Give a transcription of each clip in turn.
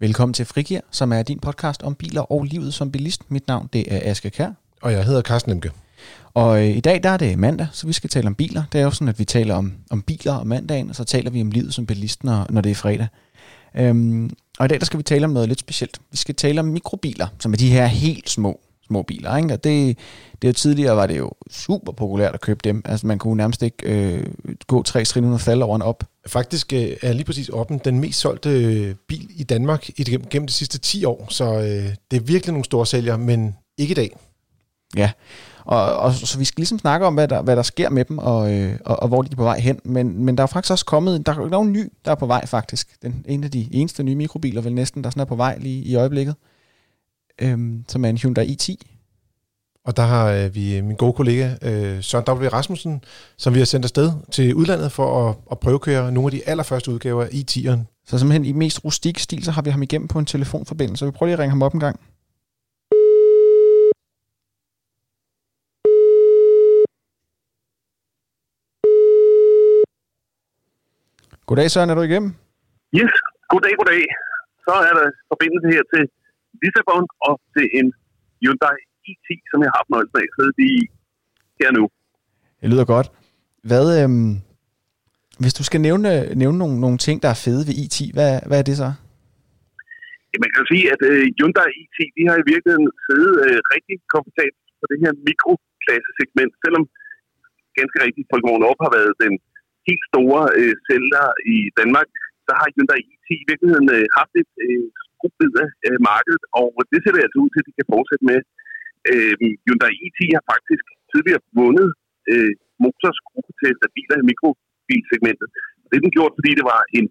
Velkommen til Frigir, som er din podcast om biler og livet som bilist. Mit navn det er Aske Kær. Og jeg hedder Carsten Emke. Og øh, i dag der er det mandag, så vi skal tale om biler. Det er jo sådan, at vi taler om, om biler om mandagen, og så taler vi om livet som bilist, når, når det er fredag. Øhm, og i dag der skal vi tale om noget lidt specielt. Vi skal tale om mikrobiler, som er de her helt små små biler. Ikke? Og det, det er jo tidligere var det jo super populært at købe dem. Altså man kunne nærmest ikke øh, gå tre trin uden at falde over en op. Faktisk øh, er lige præcis Oppen den mest solgte øh, bil i Danmark i det, gennem de sidste 10 år. Så øh, det er virkelig nogle store sælger, men ikke i dag. Ja, og, og så vi skal ligesom snakke om, hvad der, hvad der sker med dem, og, øh, og, og hvor de er på vej hen. Men, men der er faktisk også kommet, der er nogen ny, der er på vej faktisk. Den, en af de eneste nye mikrobiler, vel næsten, der sådan er på vej lige i øjeblikket øhm, som er en Hyundai i10. Og der har øh, vi min gode kollega øh, Søren W. Rasmussen, som vi har sendt afsted til udlandet for at, at prøvekøre nogle af de allerførste udgaver af i10'eren. Så simpelthen i mest rustik stil, så har vi ham igennem på en telefonforbindelse. Så vi prøver lige at ringe ham op en gang. Goddag Søren, er du igennem? Yes, goddag, goddag. Så er der forbindelse her til Lissabon og til en Hyundai i10, som jeg har haft nøjelsen af siddet i her nu. Det lyder godt. Hvad, øhm, hvis du skal nævne, nævne nogle, nogle ting, der er fede ved i10, hvad, hvad er det så? Man kan sige, at uh, Hyundai i10, de har i virkeligheden siddet uh, rigtig komfortabelt på det her mikroklassesegment, selvom ganske rigtigt Volkswagen op har været den helt store uh, sælger i Danmark, så har Hyundai i10 i virkeligheden uh, haft et uh, skrubbid af uh, markedet, og det ser det altså ud til, at de kan fortsætte med. Øh, Hyundai e i10 har faktisk tidligere vundet øh, Motors gruppetest af biler i mikrobilsegmentet. Det er den gjort, fordi det var en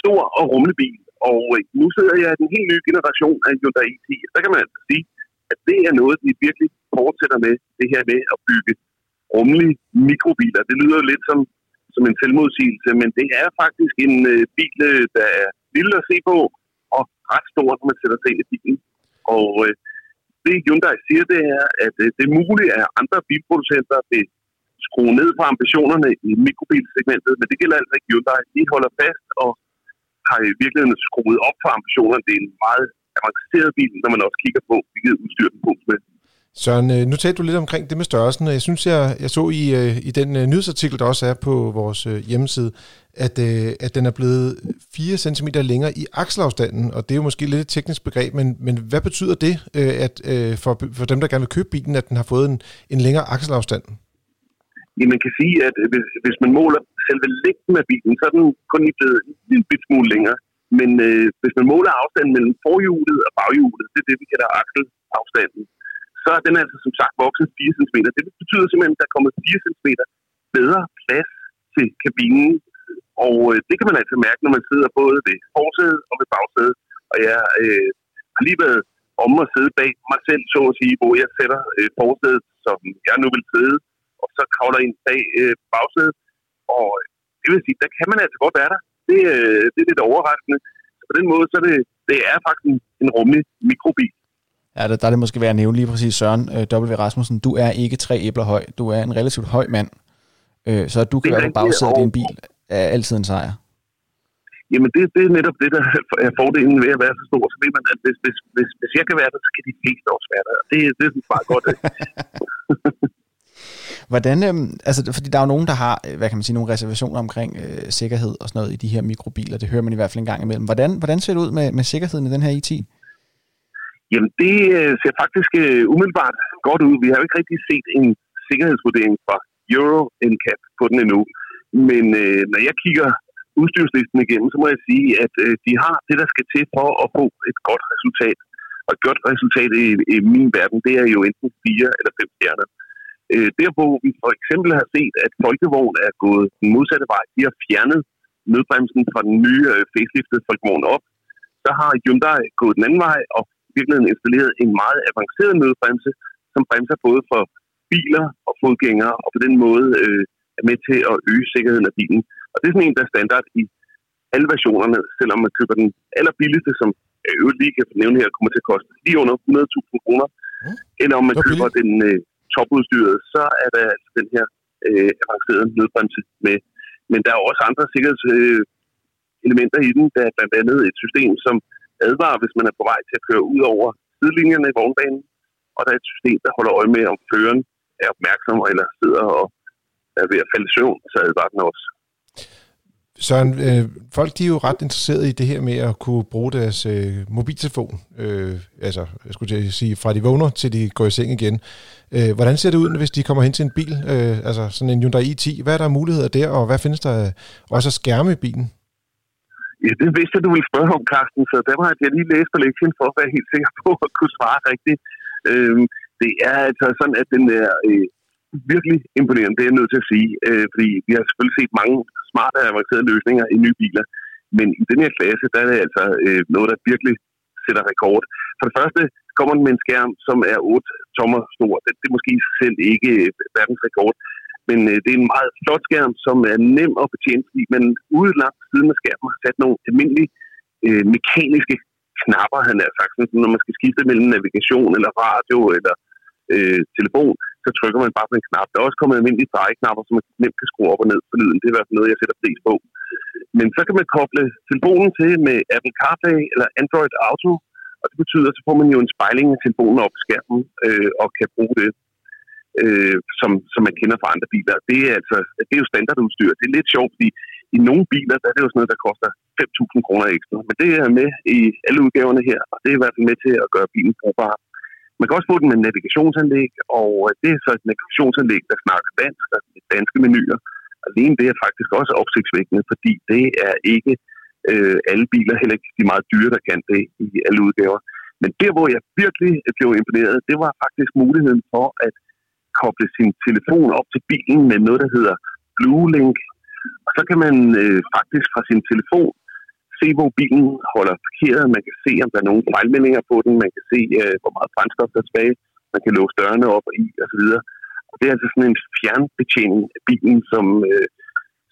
stor og rummelig bil, og øh, nu sidder jeg i den helt nye generation af Hyundai e i10. Så kan man altså sige, at det er noget, de virkelig fortsætter med, det her med at bygge rummelige mikrobiler. Det lyder lidt som som en selvmodsigelse, men det er faktisk en øh, bil, øh, der er lille at se på, og ret stor, når man sætter sig ind i bilen. Og øh, det Hyundai siger, det er, at øh, det er muligt, at andre bilproducenter vil skrue ned på ambitionerne i mikrobilsegmentet, men det gælder altså ikke Hyundai. De holder fast og har i virkeligheden skruet op for ambitionerne. Det er en meget avanceret bil, når man også kigger på, hvilket udstyr den på. Søren, øh, nu talte du lidt omkring det med størrelsen, og jeg synes, jeg, jeg så i, øh, i den øh, nyhedsartikel, der også er på vores hjemmeside, at, at den er blevet 4 cm længere i akselafstanden, og det er jo måske lidt et teknisk begreb, men, men hvad betyder det at, for, for dem, der gerne vil købe bilen, at den har fået en, en længere akselafstand? Ja, man kan sige, at hvis, hvis man måler selve længden af bilen, så er den kun lige blevet en lille bit smule længere. Men øh, hvis man måler afstanden mellem forhjulet og baghjulet, det er det, vi kalder akselafstanden, så er den altså som sagt vokset 4 cm. Det betyder simpelthen, at der er kommet 4 cm bedre plads til kabinen. Og øh, det kan man altså mærke, når man sidder både ved forsædet og ved bagsædet. Og jeg øh, har lige været om at sidde bag mig selv, så at sige, hvor jeg sætter øh, forsædet, som jeg nu vil sidde, og så kravler ind bag øh, bagsædet. Og øh, det vil sige, der kan man altså godt være der. Det, øh, det er lidt overraskende. Så på den måde, så er det, det er faktisk en, en rummelig mikrobil. Ja, der, der er det måske værd at nævne lige præcis Søren øh, W. Rasmussen. Du er ikke tre æbler høj. Du er en relativt høj mand. Øh, så du kan være på bagsædet i en bil er altid en sejr. Jamen, det, det er netop det, der er fordelen ved at være så stor. Så ved man, at hvis, hvis, hvis, hvis jeg kan være der, så kan de fleste også være der. Det, det er bare godt. Hvordan, øh, altså, fordi der er jo nogen, der har, hvad kan man sige, nogle reservationer omkring øh, sikkerhed og sådan noget i de her mikrobiler. Det hører man i hvert fald en gang imellem. Hvordan, hvordan ser det ud med, med sikkerheden i den her i10? Jamen, det øh, ser faktisk øh, umiddelbart godt ud. Vi har jo ikke rigtig set en sikkerhedsvurdering fra Euro NCAP på den endnu. Men øh, når jeg kigger udstyrslisten igennem, så må jeg sige, at øh, de har det, der skal til for at få et godt resultat. Og et godt resultat i, i min verden, det er jo enten fire eller fem stjerner. Øh, der hvor vi for eksempel har set, at Folkevogn er gået den modsatte vej, de har fjernet nødbremsen fra den nye øh, faceliftede Folkevogn op, så har Hyundai gået den anden vej og virkeligheden installeret en meget avanceret nødbremse, som bremser både for biler og fodgængere, og på den måde øh, er med til at øge sikkerheden af bilen. Og det er sådan en, der er standard i alle versionerne, selvom man køber den allerbilligste, som jeg øvrigt lige kan nævne her, kommer til at koste lige under 100.000 kroner. Mm. Eller om man køber den øh, topudstyret, så er der altså den her øh, avancerede nødbremse med. Men der er også andre sikkerhedselementer øh, i den. Der er blandt andet et system, som advare, hvis man er på vej til at køre ud over sidelinjerne i vognbanen, og der er et system, der holder øje med, om føreren er opmærksom eller sidder og er ved at falde i søvn, så advarer den også. Søren, øh, folk de er jo ret interesserede i det her med at kunne bruge deres øh, mobiltelefon, øh, altså jeg skulle til at sige, fra de vågner til de går i seng igen. Øh, hvordan ser det ud, hvis de kommer hen til en bil, øh, altså sådan en Hyundai i10? Hvad er der muligheder der, og hvad findes der også af skærme i bilen? Ja, det vidste jeg, du ville spørge om, Carsten, så der var jeg lige læst på lektien for at være helt sikker på at kunne svare rigtigt. Øhm, det er altså sådan, at den er øh, virkelig imponerende, det er jeg nødt til at sige, øh, fordi vi har selvfølgelig set mange smarte og avancerede løsninger i nye biler, men i den her klasse, der er det altså øh, noget, der virkelig sætter rekord. For det første kommer den med en skærm, som er 8 tommer stor. Det, det er måske selv ikke verdensrekord, men øh, det er en meget flot skærm, som er nem at betjene, fordi man ude langt siden af skærmen har sat nogle almindelige øh, mekaniske knapper, han har sagt, sådan, når man skal skifte mellem navigation eller radio eller øh, telefon, så trykker man bare på en knap. Der er også kommet almindelige drejeknapper, som man nemt kan skrue op og ned for lyden. Det er i hvert fald noget, jeg sætter pris på. Men så kan man koble telefonen til med Apple CarPlay eller Android Auto, og det betyder, at så får man jo en spejling af telefonen op på skærmen øh, og kan bruge det, øh, som, som man kender fra andre biler. Det er, altså, det er jo standardudstyr. Det er lidt sjovt, fordi i nogle biler, der er det jo sådan noget, der koster 5.000 kroner ekstra. Men det er med i alle udgaverne her, og det er i hvert fald med til at gøre bilen brugbar. Man kan også få den med navigationsanlæg, og det er så et navigationsanlæg, der snakker dansk, der er danske menuer. Alene det er faktisk også opsigtsvækkende, fordi det er ikke øh, alle biler, heller ikke de meget dyre, der kan det i alle udgaver. Men der, hvor jeg virkelig blev imponeret, det var faktisk muligheden for at koble sin telefon op til bilen med noget, der hedder Blue Link. Og så kan man øh, faktisk fra sin telefon se, hvor bilen holder parkeret. Man kan se, om der er nogle fejlmeldinger på den. Man kan se, øh, hvor meget brændstof der er tilbage. Man kan låse dørene op og i osv. Og det er altså sådan en fjernbetjening af bilen, som, øh,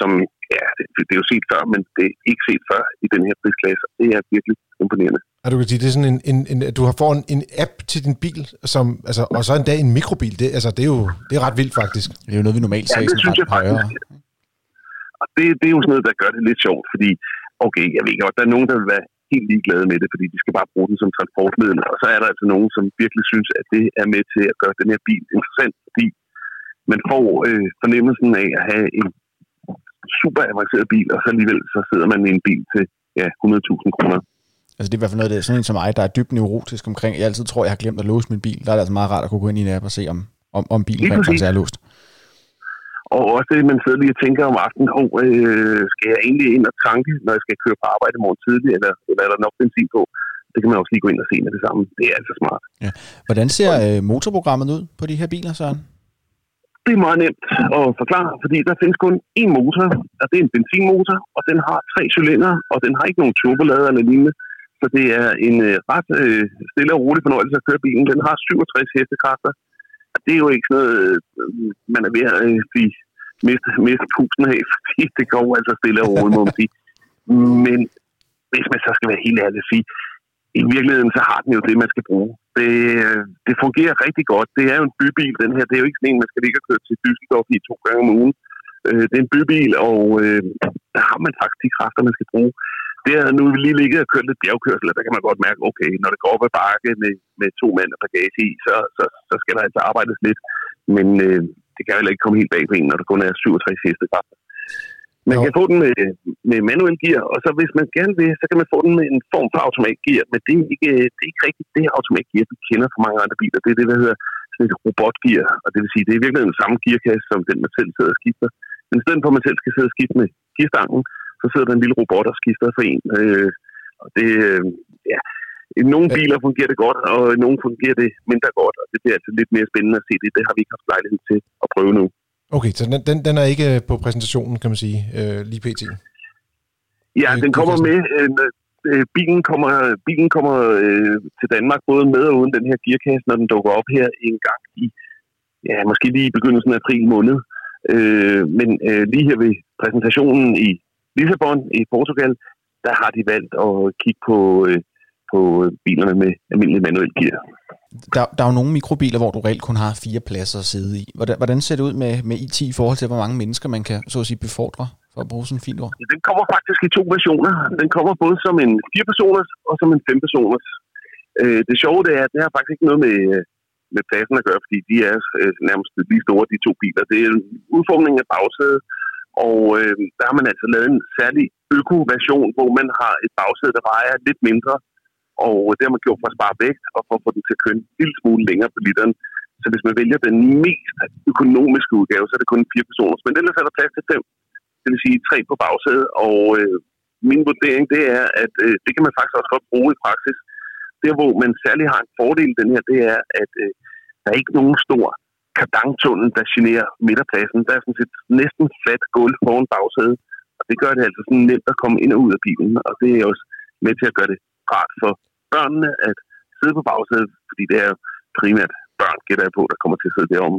som ja, det, det er jo set før, men det er ikke set før i den her prisklasse. Det er virkelig imponerende. Og du kan sige, det er sådan en, en, en du har fået en, en app til din bil, som, altså, og så endda en mikrobil. Det, altså, det, er jo det er ret vildt faktisk. Det er jo noget, vi normalt ser ja, det synes jeg faktisk. Og det, det er jo sådan noget, der gør det lidt sjovt, fordi okay, jeg ved godt, der er nogen, der vil være helt ligeglade med det, fordi de skal bare bruge den som transportmiddel. Og så er der altså nogen, som virkelig synes, at det er med til at gøre den her bil interessant, fordi man får øh, fornemmelsen af at have en super avanceret bil, og så alligevel så sidder man i en bil til ja, 100.000 kroner. Altså det er i hvert fald noget, det er sådan en som mig, der er dybt neurotisk omkring. Jeg altid tror, jeg har glemt at låse min bil. Der er det altså meget rart at kunne gå ind i en app og se, om, om, om bilen faktisk er låst. Og også det, man sidder lige og tænker om aftenen, oh, øh, skal jeg egentlig ind og tanke, når jeg skal køre på arbejde morgen tidlig, eller, eller er der nok benzin på? Det kan man også lige gå ind og se med det samme. Det er altså smart. Ja. Hvordan ser øh, motorprogrammet ud på de her biler, Søren? Det er meget nemt at forklare, fordi der findes kun én motor, og det er en benzinmotor, og den har tre cylinder, og den har ikke nogen turbolader eller lignende. Så det er en øh, ret øh, stille og rolig fornøjelse at køre bilen. Den har 67 hestekræfter, det er jo ikke sådan noget, øh, man er ved at øh, blive miste, miste pusten af, fordi det går altså stille og roligt, må man sige. Men hvis man så skal være helt ærlig at sige, i virkeligheden så har den jo det, man skal bruge. Det, øh, det fungerer rigtig godt. Det er jo en bybil, den her. Det er jo ikke sådan en, man skal ligge og køre til Düsseldorf i to gange om ugen. Øh, det er en bybil, og øh, der har man faktisk de kræfter, man skal bruge. Det er nu vi lige ligget og kørt lidt bjergkørsel, der kan man godt mærke, okay, når det går op ad bakke med, med to mænd og bagage i, så, så, så skal der altså arbejdes lidt. Men øh, det kan heller ikke komme helt bag på en, når der kun er 67 hestekræfter. Man kan få den med, med manuel gear, og så hvis man gerne vil, så kan man få den med en form for automatgear, men det er ikke, det er ikke rigtigt det automatgear, vi kender fra mange andre biler. Det er det, der hedder sådan et robotgear, og det vil sige, det er virkelig den samme gearkasse, som den man selv sidder og skifter. Men i stedet for, at man selv skal sidde og skifte med gearstangen, så sidder der en lille robot og skifter for en. Øh, og det, øh, ja, i nogle biler fungerer det godt, og i nogle fungerer det mindre godt, og det bliver altså lidt mere spændende at se det. Det har vi ikke haft lejlighed til at prøve nu. Okay, så den, den, den er ikke på præsentationen, kan man sige, øh, lige pt. Ja, den kommer med. Øh, øh, bilen kommer, bilen kommer øh, til Danmark både med og uden den her gearkasse, når den dukker op her en gang i, ja, måske lige i begyndelsen af april måned. Øh, men øh, lige her ved præsentationen i Lissabon i Portugal, der har de valgt at kigge på, øh, på bilerne med almindelig manuel gear. Der, der er jo nogle mikrobiler, hvor du reelt kun har fire pladser at sidde i. Hvordan, hvordan ser det ud med, med IT i forhold til, hvor mange mennesker man kan så at sige, befordre for at bruge sådan en fint ord? Den kommer faktisk i to versioner. Den kommer både som en 4-personers og som en 5-personers. Øh, det sjove det er, at det har faktisk ikke noget med, med pladsen at gøre, fordi de er øh, nærmest lige store, de to biler. Det er en udformning af bagsædet, og øh, der har man altså lavet en særlig øko-version, hvor man har et bagsæde, der vejer lidt mindre, og det har man gjort for at spare vægt og for at få den til at køre en lille smule længere på literen. Så hvis man vælger den mest økonomiske udgave, så er det kun fire personer. Men ellers er der plads til fem, det vil sige tre på bagsædet. Og øh, min vurdering det er, at øh, det kan man faktisk også godt bruge i praksis. Der hvor man særlig har en fordel den her, det er, at øh, der er ikke nogen stor kardangtunnel, der generer midterpladsen. Der er sådan set næsten fladt gulv foran bagsædet. Og det gør det altså sådan nemt at komme ind og ud af bilen. Og det er også med til at gøre det rart for børnene at sidde på bagsædet, fordi det er primært børn, gætter jeg på, der kommer til at sidde derom.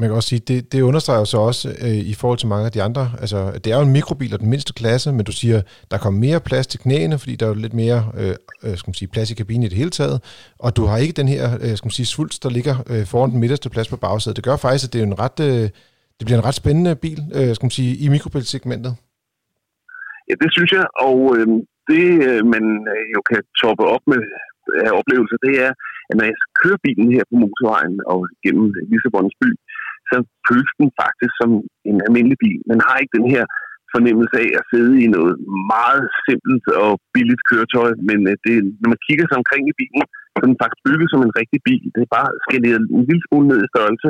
Man kan også sige, det, det understreger så også øh, i forhold til mange af de andre, altså det er jo en mikrobil af den mindste klasse, men du siger, der kommer mere plads til knæene, fordi der er jo lidt mere øh, øh, skal man sige, plads i kabinen i det hele taget, og du har ikke den her øh, skal man sige, svulst, der ligger øh, foran den midterste plads på bagsædet. Det gør faktisk, at det, er en ret, øh, det bliver en ret spændende bil, øh, skal man sige, i mikrobilsegmentet. Ja, det synes jeg, og øh, det øh, man øh, jo kan toppe op med af oplevelser, det er, at når jeg kører bilen her på motorvejen og gennem Lissabons by, så føles den faktisk som en almindelig bil. Man har ikke den her fornemmelse af at sidde i noget meget simpelt og billigt køretøj, men øh, det, når man kigger sig omkring i bilen, så er den faktisk bygget som en rigtig bil. Det er bare skaleret en lille smule ned i størrelse.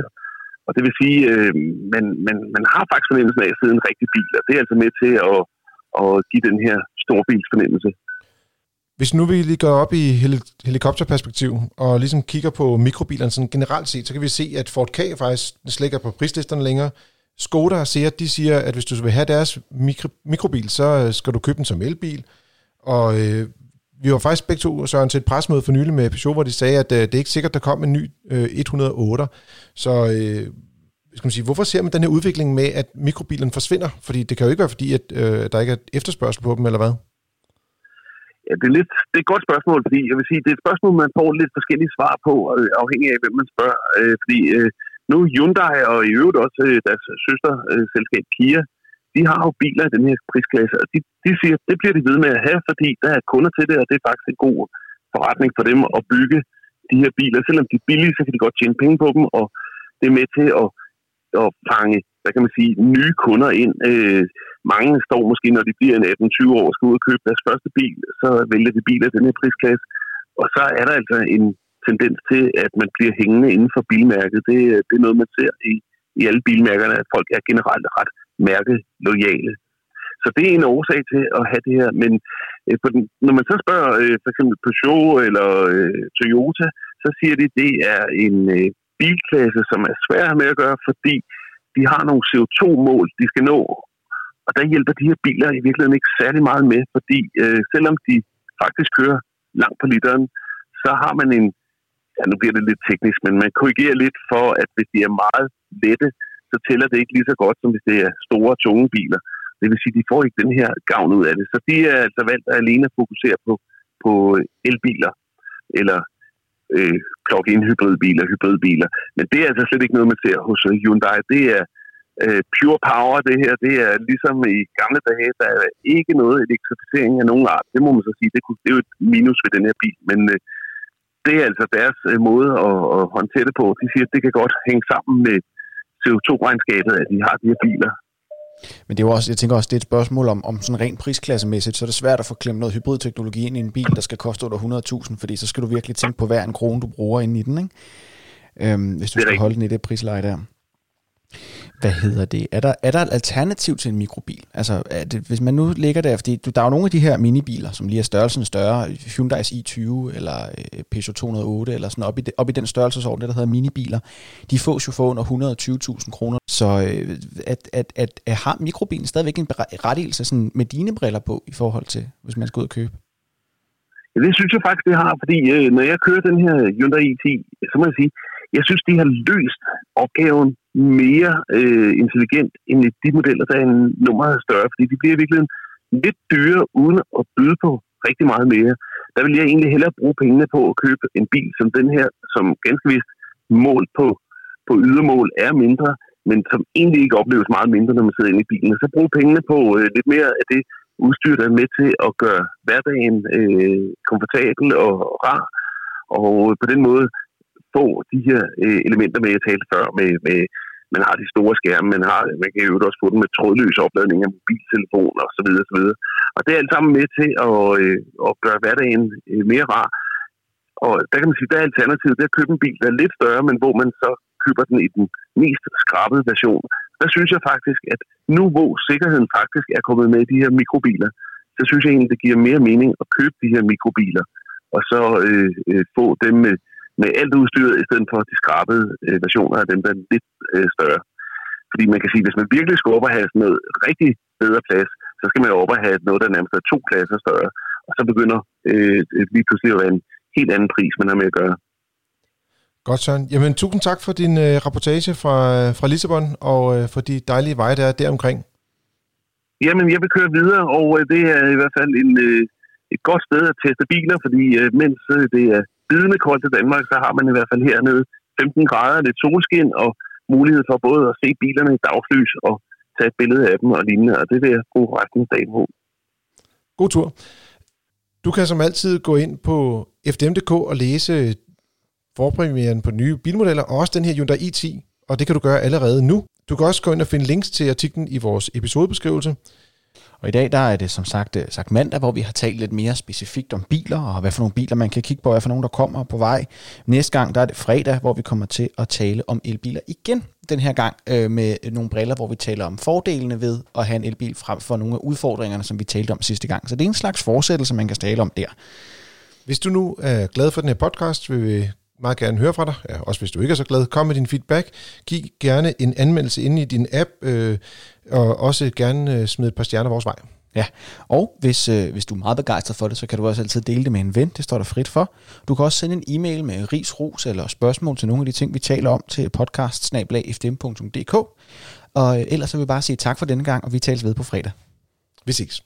Og det vil sige, øh, man, man, man har faktisk fornemmelsen af at sidde i en rigtig bil, og det er altså med til at, og give den her storbilsfornemmelse. Hvis nu vi lige går op i helikopterperspektiv og ligesom kigger på mikrobilerne sådan generelt set, så kan vi se, at Ford K faktisk slækker på prislisterne længere. Skoda og Seat, de siger, at hvis du vil have deres mikro, mikrobil, så øh, skal du købe den som elbil. Og øh, vi var faktisk begge to, Søren, til et presmøde for nylig med Peugeot, hvor de sagde, at øh, det er ikke sikkert, der kom en ny øh, 108. Så øh, skal man sige, hvorfor ser man den her udvikling med, at mikrobilen forsvinder? Fordi det kan jo ikke være fordi, at øh, der ikke er efterspørgsel på dem, eller hvad? Ja, det er, lidt, det er et godt spørgsmål, fordi jeg vil sige, det er et spørgsmål, man får lidt forskellige svar på, øh, afhængig af, hvem man spørger. Øh, fordi øh, nu Hyundai og i øvrigt også øh, deres søsterselskab Kia, de har jo biler i den her prisklasse, og de, de siger, at det bliver de ved med at have, fordi der er kunder til det, og det er faktisk en god forretning for dem at bygge de her biler. Selvom de er billige, så kan de godt tjene penge på dem, og det er med til at, at fange, hvad kan man sige, nye kunder ind. Øh, mange står måske, når de bliver en 18-20 år og skal ud og købe deres første bil, så vælger de biler i den her prisklasse. Og så er der altså en tendens til, at man bliver hængende inden for bilmærket. Det, det er noget, man ser i, i alle bilmærkerne, at folk er generelt ret mærkeloyale. Så det er en årsag til at have det her. Men øh, på den, når man så spørger øh, for eksempel Peugeot eller øh, Toyota, så siger de, at det er en øh, bilklasse, som er svær med at gøre, fordi de har nogle CO2-mål, de skal nå, og der hjælper de her biler i virkeligheden ikke særlig meget med, fordi øh, selvom de faktisk kører langt på literen, så har man en, ja nu bliver det lidt teknisk, men man korrigerer lidt for, at hvis de er meget lette, så tæller det ikke lige så godt, som hvis det er store, tunge biler. Det vil sige, at de får ikke den her gavn ud af det. Så de er altså valgt at alene at fokusere på, på elbiler, eller øh, plug-in hybridbiler, hybridbiler. Men det er altså slet ikke noget, man ser hos øh, Hyundai. Det er øh, pure power, det her, det er ligesom i gamle dage, der er ikke noget elektrificering af nogen art. Det må man så sige, det, kunne, det er jo et minus ved den her bil, men øh, det er altså deres øh, måde at, at håndtere det på. De siger, at det kan godt hænge sammen med CO2-regnskabet, at de har de her biler. Men det er jo også, jeg tænker også, det er et spørgsmål om, om sådan rent prisklassemæssigt, så er det svært at få klemt noget hybridteknologi ind i en bil, der skal koste under 100.000, fordi så skal du virkelig tænke på hver en krone, du bruger ind i den, ikke? Øhm, hvis du skal holde den i det prisleje der. Hvad hedder det? Er der, er der et alternativ til en mikrobil? Altså, er det, hvis man nu ligger der, fordi du, der er jo nogle af de her minibiler, som lige er størrelsen større, Hyundai's i20 eller øh, Peugeot 208, eller sådan op i, op i den størrelsesorden, det der hedder minibiler, de fås jo for under 120.000 kroner. Så øh, at, at, at, at har mikrobilen stadigvæk en rettigelse sådan med dine briller på, i forhold til, hvis man skal ud og købe? Ja, det synes jeg faktisk, det har, fordi øh, når jeg kører den her Hyundai i10, så må jeg sige, jeg synes, de har løst opgaven mere øh, intelligent end de modeller, der er en nummer større, fordi de bliver i virkeligheden lidt dyre uden at byde på rigtig meget mere. Der vil jeg egentlig hellere bruge pengene på at købe en bil som den her, som ganske vist målt på, på ydermål er mindre, men som egentlig ikke opleves meget mindre, når man sidder inde i bilen. Så bruge pengene på øh, lidt mere af det udstyr, der er med til at gøre hverdagen øh, komfortabel og rar, og på den måde få de her øh, elementer med, jeg talte før, med, med man har de store skærme, man, har, man kan jo også få dem med trådløs opladning af mobiltelefoner osv. osv. Og det er alt sammen med til at, øh, at gøre hverdagen øh, mere rar. Og der kan man sige, der er alternativet, det er at købe en bil, der er lidt større, men hvor man så køber den i den mest skrabede version. Der synes jeg faktisk, at nu hvor sikkerheden faktisk er kommet med i de her mikrobiler, så synes jeg egentlig, det giver mere mening at købe de her mikrobiler, og så øh, øh, få dem med, med alt udstyret, i stedet for de skrabede øh, versioner af dem, der er lidt øh, større. Fordi man kan sige, hvis man virkelig skal op og have sådan noget rigtig bedre plads, så skal man jo op og have noget, der nærmest er to klasser større. Og så begynder øh, lige pludselig at være en helt anden pris, man har med at gøre. Godt, Søren. Jamen, tusind tak for din øh, rapportage fra, fra Lissabon, og øh, for de dejlige veje, der er deromkring. Jamen, jeg vil køre videre, og øh, det er i hvert fald en, øh, et godt sted at teste biler, fordi øh, mens øh, det er bidende koldt i Danmark, så har man i hvert fald hernede 15 grader, lidt solskin og mulighed for både at se bilerne i dagslys og tage et billede af dem og lignende, og det vil jeg bruge resten af dagen på. God tur. Du kan som altid gå ind på fdm.dk og læse forpremieren på nye bilmodeller, og også den her Hyundai i10, og det kan du gøre allerede nu. Du kan også gå ind og finde links til artiklen i vores episodebeskrivelse. Og i dag der er det som sagt, øh, sagt mandag, hvor vi har talt lidt mere specifikt om biler, og hvad for nogle biler man kan kigge på, hvad for nogle der kommer på vej. Næste gang der er det fredag, hvor vi kommer til at tale om elbiler igen. Den her gang øh, med nogle briller, hvor vi taler om fordelene ved at have en elbil frem for nogle af udfordringerne, som vi talte om sidste gang. Så det er en slags fortsættelse, man kan tale om der. Hvis du nu er glad for den her podcast, vil vi meget gerne høre fra dig. Ja, også hvis du ikke er så glad, kom med din feedback. Giv gerne en anmeldelse inde i din app, øh, og også gerne øh, smid et par stjerner vores vej. Ja, og hvis, øh, hvis du er meget begejstret for det, så kan du også altid dele det med en ven. Det står der frit for. Du kan også sende en e-mail med ris, ros eller spørgsmål til nogle af de ting, vi taler om til podcast Og øh, ellers så vil vi bare sige tak for denne gang, og vi tales ved på fredag. Vi ses.